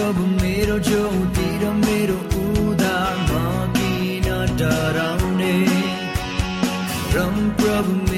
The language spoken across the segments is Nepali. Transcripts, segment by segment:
प्रभु मेरो ज्योति र मेरो उदार म किन डराउने? रम प्रभु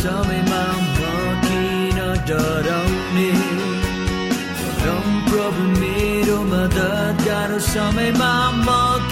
समयमा म किन डराउने? प्रभु मेरो मद्दतगारो समयमा म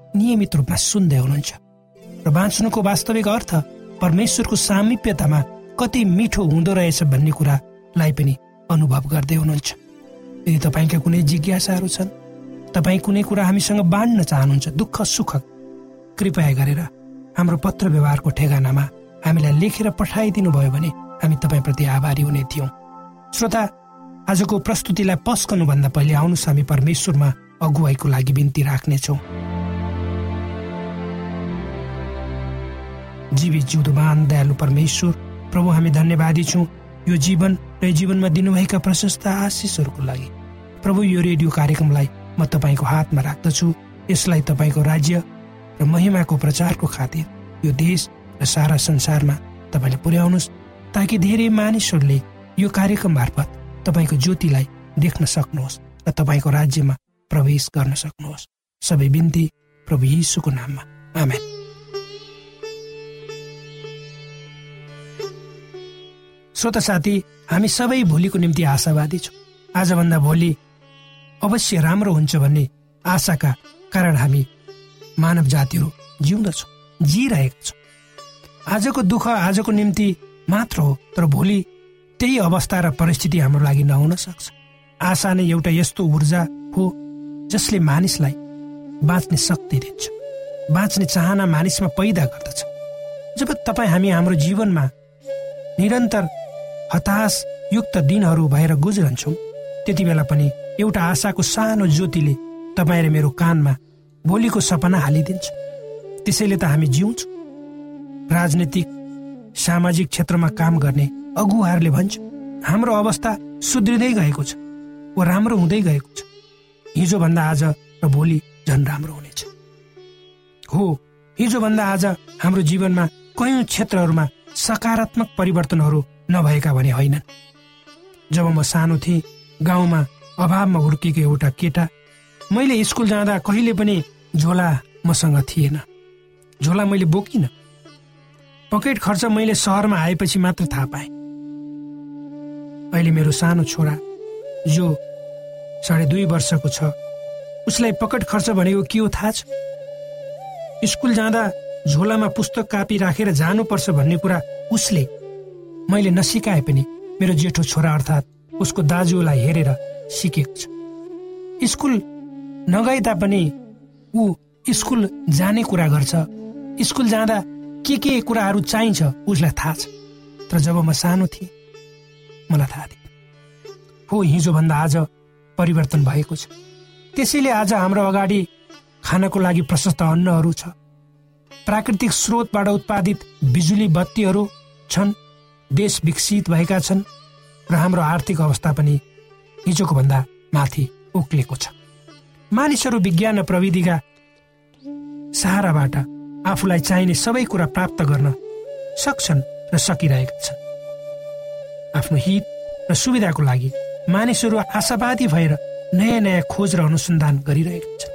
नियमित रूपमा सुन्दै हुनुहुन्छ। र बाँच्नुको वास्तविक अर्थ परमेश्वरको सामिप्यतामा कति मिठो हुँदो रहेछ भन्ने कुरालाई पनि अनुभव गर्दै हुनुहुन्छ। यदि तपाईँका कुनै जिज्ञासाहरू छन् तपाईँ कुनै कुरा हामीसँग बाँड्न चाहनुहुन्छ दुःख सुख कृपया गरेर हाम्रो पत्र व्यवहारको ठेगानामा हामीलाई लेखेर पठाइदिनु भयो भने हामी तपाईँप्रति आभारी हुने थियौँ। श्रोता आजको प्रस्तुतिलाई पस्कनुभन्दा पहिले आउनुहोस् हामी परमेश्वरमा अगुवाईको लागि बिन्ती राख्नेछौँ। जीवित जिउँदोमान दयालु परमेश्वर प्रभु हामी धन्यवादी छौँ। यो जीवन र जीवनमा दिनुभएका प्रशस्त आशिषहरूको लागि। प्रभु यो रेडियो कार्यक्रमलाई म तपाईँको हातमा राख्दछु। यसलाई तपाईँको राज्य र महिमाको प्रचारको खातिर यो देश र सारा संसारमा तपाईँले पुर्याउनुहोस् ताकि धेरै मानिसहरूले यो कार्यक्रम मार्फत तपाईँको ज्योतिलाई देख्न सक्नुहोस् र तपाईँको राज्यमा प्रवेश गर्न सक्नुहोस्। सबै बिन्ती प्रभु यीशुको नाममा। आमेन। श्रोता साथी हामी सबै भोलिको निम्ति आशावादी छौँ। आजभन्दा भोलि अवश्य राम्रो हुन्छ भन्ने आशाका कारण हामी मानव जातिहरू जिउँदछौँ जिइरहेका छौँ। आजको दुःख आजको निम्ति मात्र हो तर भोलि त्यही अवस्था र परिस्थिति हाम्रो लागि नहुन सक्छ। आशा नै एउटा यस्तो ऊर्जा हो जसले मानिसलाई बाँच्ने शक्ति दिन्छ। बाँच्ने चाहना मानिसमा पैदा गर्दछ। जब तपाईँ हामी हाम्रो जीवनमा निरन्तर हताशयुक्त दिनहरू भएर गुज्रन्छौँ। त्यति बेला पनि एउटा आशाको सानो ज्योतिले तपाईँ र मेरो कानमा भोलिको सपना हालिदिन्छ। त्यसैले त हामी जिउँछौँ। राजनीतिक सामाजिक क्षेत्रमा काम गर्ने अगुवाहरूले भन्छ हाम्रो अवस्था सुध्रिँदै गएको छ वा राम्रो हुँदै गएको छ। हिजोभन्दा आज र भोलि झन् राम्रो हुनेछ। हो हिजोभन्दा आज हाम्रो जीवनमा कयौँ क्षेत्रहरूमा सकारात्मक परिवर्तनहरू नभएका भने होइनन् जब म सानो थिएँ गाउँमा अभावमा हुर्किएको एउटा केटा मैले स्कुल जाँदा कहिले पनि झोला मसँग थिएन। झोला मैले बोकिनँ। पकेट खर्च मैले सहरमा आएपछि मात्र थाहा पाएँ। अहिले मेरो सानो छोरा जो साढे दुई वर्षको छ उसलाई पकेट खर्च भनेको के हो थाहा छ? स्कुल जाँदा झोलामा पुस्तक कापी राखेर जानुपर्छ भन्ने कुरा उसले मैले नसिकाए पनि मेरो जेठो छोरा अर्थात् उसको दाजुलाई हेरेर सिकेको छ। स्कुल नगए तापनि ऊ स्कुल जाने कुरा गर्छ। स्कुल जाँदा के के कुराहरू चाहिन्छ उसलाई थाहा छ। तर जब म सानो थिएँ मलाई थाहा थिएन। हो हिजोभन्दा आज परिवर्तन भएको छ। त्यसैले आज हाम्रो अगाडि खानको लागि प्रशस्त अन्नहरू छ। प्राकृतिक स्रोतबाट उत्पादित बिजुली बत्तीहरू छन्। देश विकसित भएका छन् र हाम्रो आर्थिक अवस्था पनि हिजोको भन्दा माथि उक्लेको छ। मानिसहरू विज्ञान र प्रविधिका सहाराबाट आफूलाई चाहिने सबै कुरा प्राप्त गर्न सक्छन् र सकिरहेका छन्। आफ्नो हित र सुविधाको लागि मानिसहरू आशावादी भएर नयाँ नयाँ खोज र अनुसन्धान गरिरहेका छन्।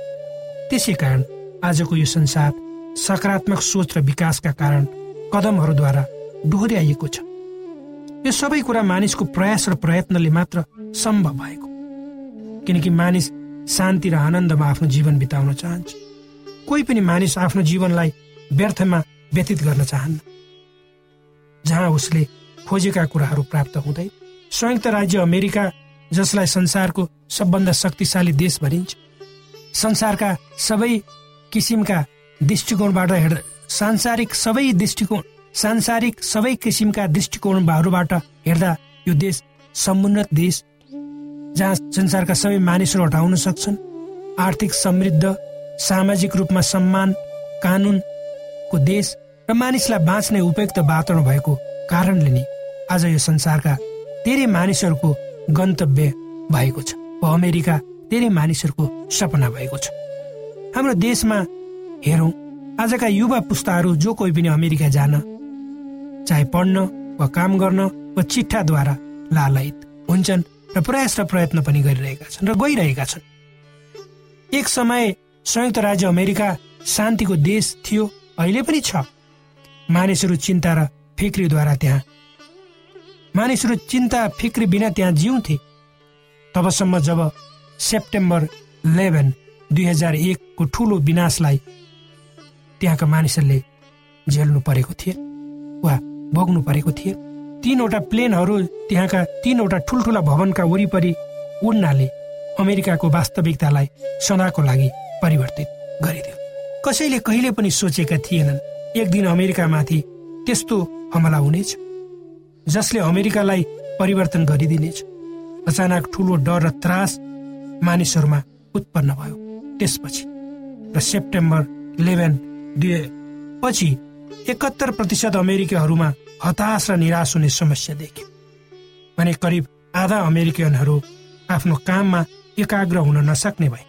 त्यसै कारण आजको यो संसार सकारात्मक सोच र विकासका कारण कदमहरूद्वारा डोहोऱ्याइएको छ। यो सबै कुरा मानिसको प्रयास र प्रयत्नले मात्र सम्भव भएको। किनकि मानिस शान्ति र आनन्दमा आफ्नो जीवन बिताउन चाहन्छ। कोही पनि मानिस आफ्नो जीवनलाई व्यर्थमा व्यतीत गर्न चाहन्न। जहाँ उसले खोजेका कुराहरू प्राप्त हुँदै संयुक्त राज्य अमेरिका जसलाई संसारको सबभन्दा शक्तिशाली देश भनिन्छ संसारका सबै किसिमका दृष्टिकोणबाट हेर्दा सांसारिक सबै दृष्टिकोण सांसारिक सबै किसिमका दृष्टिकोणहरूबाट हेर्दा यो देश समुन्नत देश जहाँ संसारका सबै मानिसहरू हटाउन सक्छन्। आर्थिक समृद्ध सामाजिक रूपमा सम्मान कानुनको देश र मानिसलाई बाँच्ने उपयुक्त वातावरण भएको कारणले नै आज यो संसारका धेरै मानिसहरूको गन्तव्य भएको छ वा अमेरिका धेरै मानिसहरूको सपना भएको छ। हाम्रो देशमा हेरौँ आजका युवा पुस्ताहरू जो कोही पनि अमेरिका जान चाहे पढ्न वा काम गर्न वा चिट्ठाद्वारा लालयित हुन्छन् र प्रयास र प्रयत्न पनि गरिरहेका छन् र गइरहेका छन्। एक समय संयुक्त राज्य अमेरिका शान्तिको देश थियो अहिले पनि छ। मानिसहरू चिन्ता र फिक्रीद्वारा त्यहाँ मानिसहरू चिन्ता फिक्री बिना त्यहाँ जिउँथे। तबसम्म जब सेप्टेम्बर इलेभेन दुई हजार एकको ठुलो विनाशलाई त्यहाँका मानिसहरूले झेल्नु परेको थिए वा भोग्नु परेको थिए तिनवटा प्लेनहरू त्यहाँका तिनवटा ठुल्ठुला भवनका वरिपरि उड्नाले अमेरिकाको वास्तविकतालाई सदाको लागि परिवर्तित गरिदियो। कसैले कहिले पनि सोचेका थिएनन् एक दिन अमेरिकामाथि त्यस्तो हमला हुनेछ जसले अमेरिकालाई परिवर्तन गरिदिनेछ। अचानक ठुलो डर र त्रास मानिसहरूमा उत्पन्न भयो। त्यसपछि र सेप्टेम्बर इलेभेन पछि एकहत्तर प्रतिशत अमेरिकीहरूमा हताश र निराश हुने समस्या देख्यो। भने करिब आधा अमेरिकनहरू आफ्नो काममा एकाग्र हुन नसक्ने भए।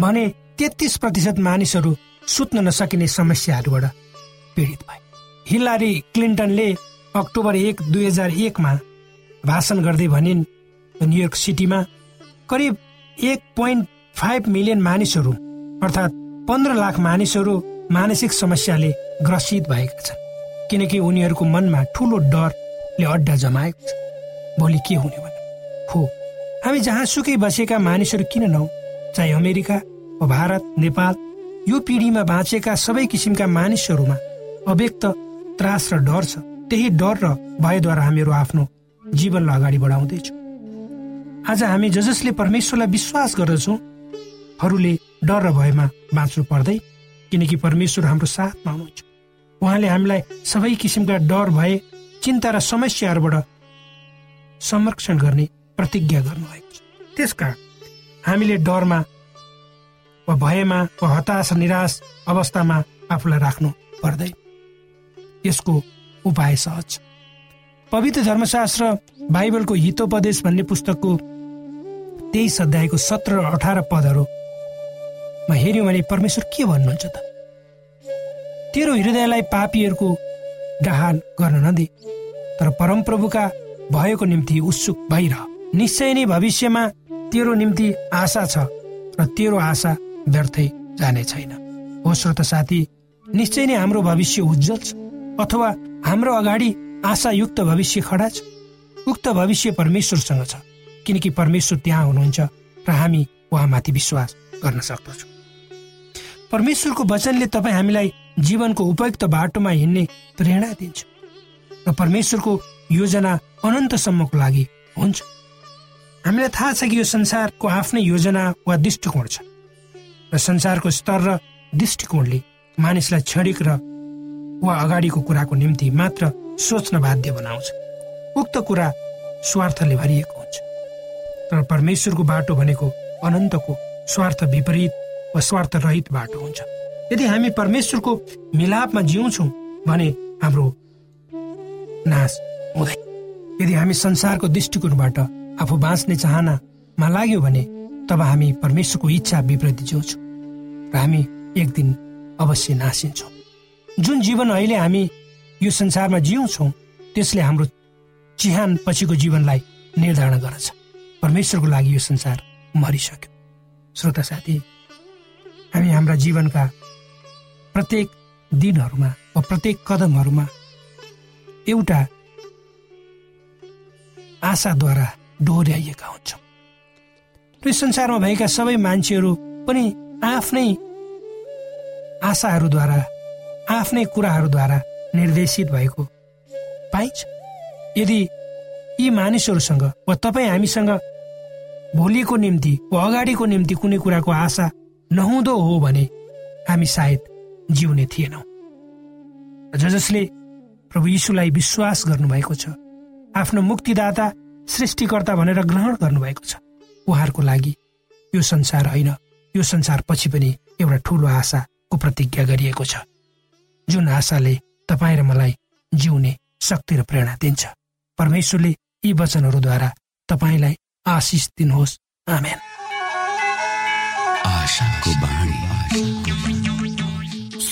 भने तेत्तिस प्रतिशत मानिसहरू सुत्न नसकिने समस्याहरूबाट पीडित भए। हिलारी क्लिन्टनले अक्टोबर एक दुई हजार एकमा भाषण गर्दै भनिन् न्युयोर्क सिटीमा करिब एक पोइन्ट फाइभ मिलियन मानिसहरू अर्थात् पन्ध्र लाख मानिसहरू मानसिक समस्याले ग्रसित भएका छन्। किनकि उनीहरूको मनमा ठुलो डरले अड्डा जमाएको छ। भोलि के हुने भने हो हामी जहाँसुकै बसेका मानिसहरू किन नहौ चाहे अमेरिका वा भारत नेपाल यो पिँढीमा बाँचेका सबै किसिमका मानिसहरूमा अव्यक्त त्रास र डर छ। त्यही डर र भयद्वारा हामीहरू आफ्नो जीवनलाई अगाडि बढाउँदैछौँ। आज हामी ज जसले परमेश्वरलाई विश्वास गर्दछौँ हरूले डर र भयमा बाँच्नु पर्दै किनकि परमेश्वर हाम्रो साथमा हुनुहुन्छ। उहाँले हामीलाई सबै किसिमका डर भए चिन्ता र समस्याहरूबाट संरक्षण गर्ने प्रतिज्ञा गर्नुभएको छ। त्यसकारण हामीले डरमा वा भयमा वा हताश निराश अवस्थामा आफूलाई राख्नु पर्दैन। यसको उपाय सहज छ। पवित्र धर्मशास्त्र बाइबलको हितोपदेश भन्ने पुस्तकको तेइस अध्यायको सत्र र अठार पदहरूमा हेऱ्यौँ भने परमेश्वर के भन्नुहुन्छ त? तेरो हृदयलाई पापीहरूको डाहान गर्न नदे तर परमप्रभुका भएको निम्ति उत्सुक भइरह। निश्चय नै भविष्यमा तेरो निम्ति आशा छ र तेरो आशा व्यर्थै जाने छैन। हो श्रोत साथी निश्चय नै हाम्रो भविष्य उज्जवल छ अथवा हाम्रो अगाडि आशायुक्त भविष्य खडा छ उक्त भविष्य परमेश्वरसँग छ किनकि परमेश्वर त्यहाँ हुनुहुन्छ र हामी उहाँमाथि विश्वास गर्न सक्दछौँ। परमेश्वरको वचनले तपाईँ हामीलाई जीवनको उपयुक्त बाटोमा हिँड्ने प्रेरणा दिन्छ र परमेश्वरको योजना अनन्तसम्मको लागि हुन्छ। हामीलाई थाहा छ कि यो संसारको आफ्नै योजना वा दृष्टिकोण छ र संसारको स्तर र दृष्टिकोणले मानिसलाई क्षणिक र वा अगाडिको कुराको निम्ति मात्र सोच्न बाध्य बनाउँछ। उक्त कुरा स्वार्थले भरिएको हुन्छ। तर परमेश्वरको बाटो भनेको अनन्तको स्वार्थ विपरीत वा स्वार्थ रहित बाटो हुन्छ। यदि हामी परमेश्वरको मिलापमा जिउँछौँ भने हाम्रो नाश हुँदैन। यदि हामी संसारको दृष्टिकोणबाट आफू बाँच्ने चाहनामा लाग्यो भने तब हामी परमेश्वरको इच्छा विपरीत जिउँछौँ र हामी एक दिन अवश्य नासिन्छौँ। जुन जीवन अहिले हामी यो संसारमा जिउँछौँ त्यसले हाम्रो चिहान पछिको जीवनलाई निर्धारण गर्छ परमेश्वरको लागि यो संसार मरिसक्यो। श्रोता साथी हामी हाम्रा जीवनका प्रत्येक दिनहरूमा वा प्रत्येक कदमहरूमा एउटा आशाद्वारा डोर्याइएका हुन्छौँ। र संसारमा भएका सबै मान्छेहरू पनि आफ्नै आशाहरूद्वारा आफ्नै कुराहरूद्वारा निर्देशित भएको पाइन्छ। यदि यी मानिसहरूसँग वा तपाईँ हामीसँग भोलिको निम्ति वा अगाडिको निम्ति कुनै कुराको आशा नहुँदो हो भने हामी सायद जिउने थिएनौँ। ज जसले प्रभु यीशुलाई विश्वास गर्नुभएको छ आफ्नो मुक्तिदाता सृष्टिकर्ता भनेर ग्रहण गर्नुभएको छ उहाँहरूको लागि यो संसार होइन यो संसार पछि पनि एउटा ठुलो आशाको प्रतिज्ञा गरिएको छ जुन आशाले तपाईँ र मलाई जिउने शक्ति र प्रेरणा दिन्छ। परमेश्वरले यी वचनहरूद्वारा तपाईँलाई आशिष दिनुहोस्। आमेन। आशाको बाणी।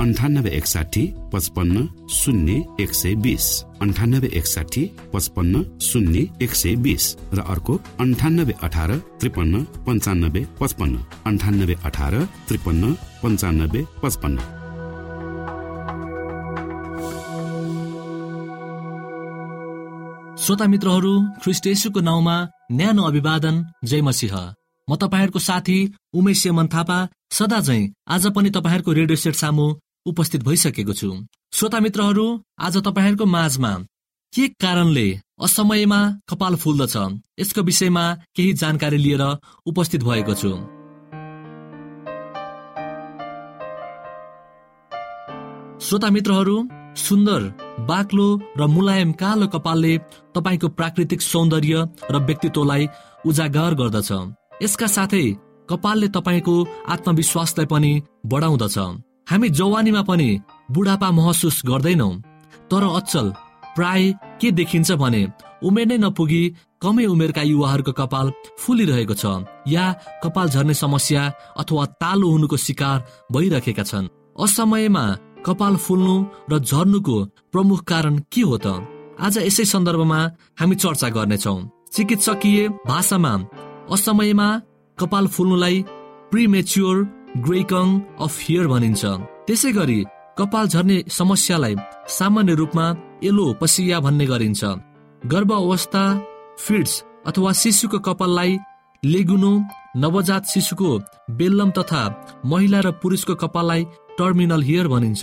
अन्ठानब्बे एकसाठी पचपन्न शून्य एक सय बिस. अन्ठानब्बे एकसाठी पचपन्न शून्य एक सय बिस. र अर्को अन्ठानब्बे अठार त्रिपन्न पन्चानब्बे पचपन्न. अन्ठानब्बे अठार त्रिपन्न पन्चानब्बे पचपन्न. श्रोता मित्रहरू ख्रिस्ट येशूको नाउँमा न्यानो अभिवादन जय मसिंह। म तपाईँहरूको साथी उमेश सेमन थापा सदा झै आज पनि तपाईँहरूको रेडियो सेट सामु उपस्थित भइसकेको छु। श्रोता मित्रहरू आज तपाईँहरूको माझमा के कारणले असमयमा कपाल फुल्दछ? यसको विषयमा केही जानकारी लिएर उपस्थित भएको छु। श्रोता मित्रहरू सुन्दर बाक्लो र मुलायम कालो कपालले तपाईँको प्राकृतिक सौन्दर्य र व्यक्तित्वलाई उजागर गर्दछ। यसका साथै कपालले तपाईँको आत्मविश्वासलाई पनि बढाउँदछ। हामी जवानीमा पनि बुढापा महसुस गर्दैनौ तर अचल प्राय के देखिन्छ भने उमेर नै नपुगी कमै उमेरका युवाहरूको कपाल फुलिरहेको छ या कपाल झर्ने समस्या अथवा तालो हुनुको शिकार भइरहेका छन्। असमयमा कपाल फुल्नु र झर्नुको प्रमुख कारण के हो त? आज यसै सन्दर्भमा हामी चर्चा गर्नेछौ। चिकित्सकीय भाषामा असमयमा कपाल फुल्नुलाई प्रिमेच्योर ग्रेकङ अफ हियर भनिन्छ। त्यसै गरी कपाल झर्ने समस्यालाई सामान्य रूपमा एलो पसिया भन्ने गरिन्छ। गर्भ अवस्था फिड्स अथवा शिशुको कपाललाई लेगुनो नवजात शिशुको बेल्लम तथा महिला र पुरुषको कपाललाई टर्मिनल हियर भनिन्छ।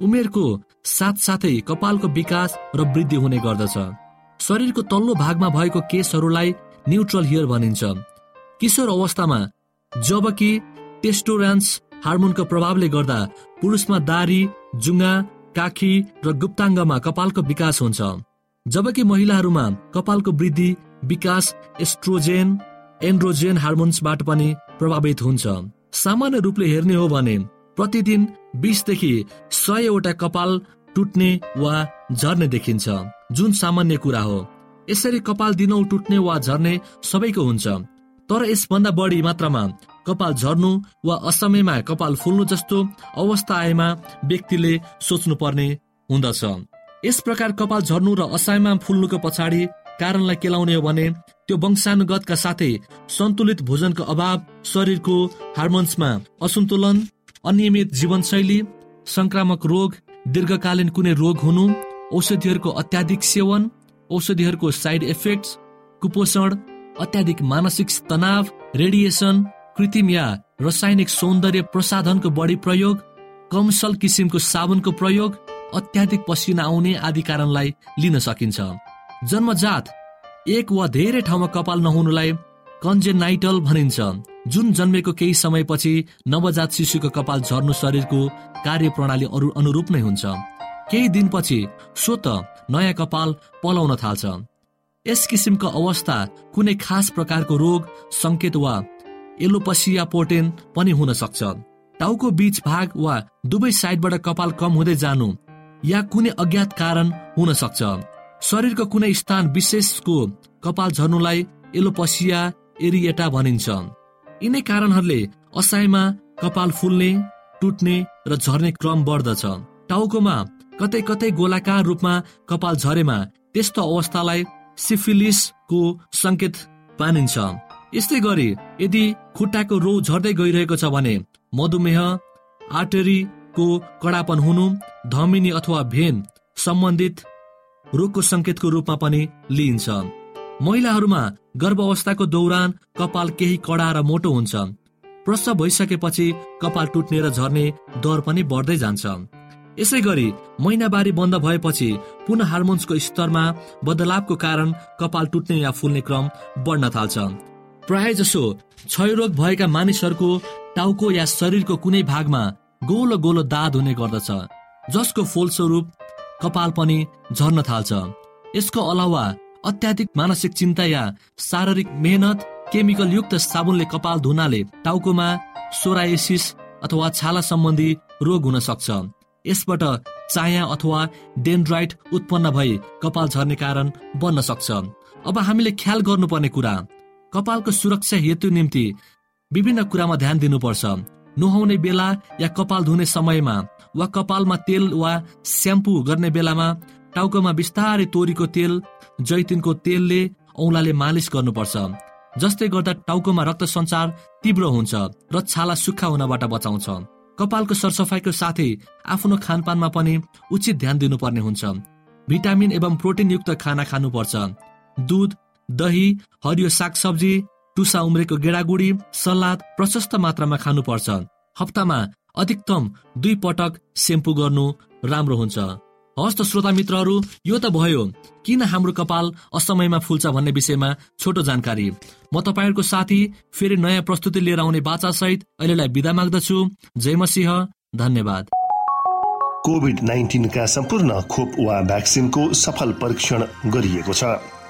उमेरको साथसाथै कपालको विकास र वृद्धि हुने गर्दछ। शरीरको तल्लो भागमा भएको केसहरूलाई न्युट्रल हियर भनिन्छ। किशोर अवस्थामा जबकि टेस्टोरान्स हार्मोनको प्रभावले गर्दा पुरुषमा दारी जुङ्गा काखी र गुप्ताङ्गमा कपालको विकास हुन्छ। जबकि महिलाहरूमा कपालको वृद्धि विकास एस्ट्रोजेन एन्ड्रोजेन हार्मोन्सबाट पनि प्रभावित हुन्छ। सामान्य रूपले हेर्ने हो भने प्रतिदिन बिसदेखि सयवटा कपाल टुट्ने वा झर्ने देखिन्छ जुन सामान्य कुरा हो। यसरी कपाल दिनौ टुट्ने वा झर्ने सबैको हुन्छ। तर यसभन्दा बढी मात्रामा कपाल झर्नु वा असमयमा कपाल फुल्नु जस्तो अवस्था आएमा व्यक्तिले सोच्नु पर्ने हुँदछ। यस प्रकार कपाल झर्नु र असमयमा फुल्नुको पछाडि कारणलाई केलाउने हो भने त्यो वंशानुगतका साथै सन्तुलित भोजनको अभाव शरीरको हार्मोन्समा असन्तुलन अनियमित जीवनशैली संक्रामक रोग दीर्घकालीन कुनै रोग हुनु औषधिहरूको अत्याधिक सेवन औषधिहरूको साइड इफेक्ट कुपोषण अत्याधिक मानसिक तनाव रेडिएसन कृत्रिम या रासायनिक सौन्दर्य प्रसाधनको बढी प्रयोग कमसल किसिमको साबुनको प्रयोग अत्याधिक पसिना आउने आदि कारणलाई लिन सकिन्छ। जन्मजात एक वा धेरै ठाउँमा कपाल नहुनुलाई कन्जेनाइटल भनिन्छ। जुन जन्मेको केही समयपछि नवजात शिशुको कपाल झर्नु शरीरको कार्य प्रणाली अरू अनुरूप नै हुन्छ। केही दिनपछि स्वत नयाँ कपाल पलाउन थाल्छ। यस किसिमको अवस्था कुनै खास प्रकारको रोग संकेत वा एलोपसिया पोर्टेन पनि हुन सक्छ टाउको बीच भाग वा दुवै साइडबाट कपाल कम हुँदै जानु या कुनै अज्ञात कारण हुन सक्छ। शरीरको कुनै स्थान विशेषको कपाल झर्नुलाई एलोपसिया एरिएटा भनिन्छ। यिनै कारणहरूले असहायमा कपाल फुल्ने टुट्ने र झर्ने क्रम बढ्दछ। टाउकोमा कतै कतै गोलाकार रूपमा कपाल झरेमा त्यस्तो अवस्थालाई सिफिलिसको संकेत मानिन्छ। यस्तै गरी यदि खुट्टाको रौ झर्दै गइरहेको छ भने मधुमेह आर्टरीको कडापन हुनु धमिनी अथवा भेन सम्बन्धित रोगको संकेतको रूपमा पनि लिइन्छ। महिलाहरूमा गर्भ अवस्थाको दौरान कपाल केही कडा र मोटो हुन्छ। प्रसव भइसकेपछि कपाल टुट्ने र झर्ने दर पनि बढ्दै जान्छ। यसै गरी महिनावारी बन्द भएपछि पुनः हार्मोन्सको स्तरमा बदलावको कारण कपाल टुट्ने या फुल्ने क्रम बढ्न थाल्छ। प्राय जसो क्षयरोग भएका मानिसहरूको टाउको या शरीरको कुनै भागमा गोलो गोलो दाद हुने गर्दछ जसको फलस्वरूप कपाल पनि झर्न थाल्छ। यसको अलावा अत्याधिक मानसिक चिन्ता या शारीरिक मेहनत केमिकल युक्त साबुनले कपाल धुनाले टाउकोमा सोराएसिस अथवा छाला सम्बन्धी रोग हुन सक्छ। यसबाट चाया अथवा डेन्ड्राइट उत्पन्न भई कपाल झर्ने कारण बन्न सक्छ। अब हामीले ख्याल गर्नुपर्ने कुरा कपालको सुरक्षा हेतु निम्ति विभिन्न कुरामा ध्यान दिनुपर्छ। नुहाउने बेला या कपाल धुने समयमा वा कपालमा तेल वा स्याम्पू गर्ने बेलामा टाउकोमा बिस्तारै तोरीको तेल जैतिनको तेलले औंलाले मालिस गर्नुपर्छ। जसले गर्दा टाउकोमा रक्त सञ्चार तीव्र हुन्छ र छाला सुक्खा हुनबाट बचाउँछ। कपालको सरसफाइको साथै आफ्नो खानपानमा पनि उचित ध्यान दिनुपर्ने हुन्छ। भिटामिन एवं प्रोटिन युक्त खाना खानुपर्छ। दुध दही हरियो सागसब्जी टुसा उम्रेको गेडागुडी सलाद प्रशस्त मात्रामा खानुपर्छ। हप्तामा अधिकतम दुई पटक सेम्पू गर्नु राम्रो हुन्छ। हस्त श्रोता मित्रहरू यो त भयो। किन हाम्रो कपाल असमयमा फुल्छ भन्ने विषयमा छोटो जानकारी। म तपाईँहरूको साथी फेरि नयाँ प्रस्तुति लिएर आउने बाचा सहित अहिलेलाई विदा माग्दछु। जय मसिंह धन्यवाद। कोभिड नाइन्टिनका सम्पूर्ण खोप वा भ्याक्सिनको सफल परीक्षण गरिएको छ।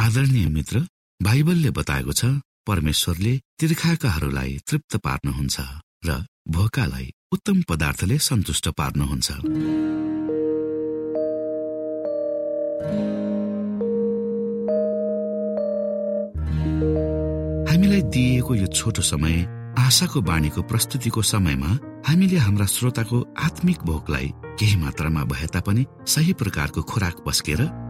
आदरणीय मित्र बाइबलले बताएको छ परमेश्वरले तीर्खाकाहरूलाई तृप्त पार्नुहुन्छ र भोकालाई उत्तम पदार्थले सन्तुष्ट पार्नुहुन्छ। हामीलाई दिइएको यो छोटो समय आशाको बाणीको प्रस्तुतिको समयमा हामीले हाम्रा श्रोताको आत्मिक भोकलाई केही मात्रामा भए तापनि सही प्रकारको खोराक पस्केर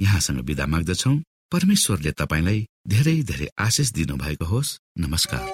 यहाँसँग विदा माग्दछौ। परमेश्वरले तपाईँलाई धेरै धेरै आशिष दिनु भएको होस्। नमस्कार।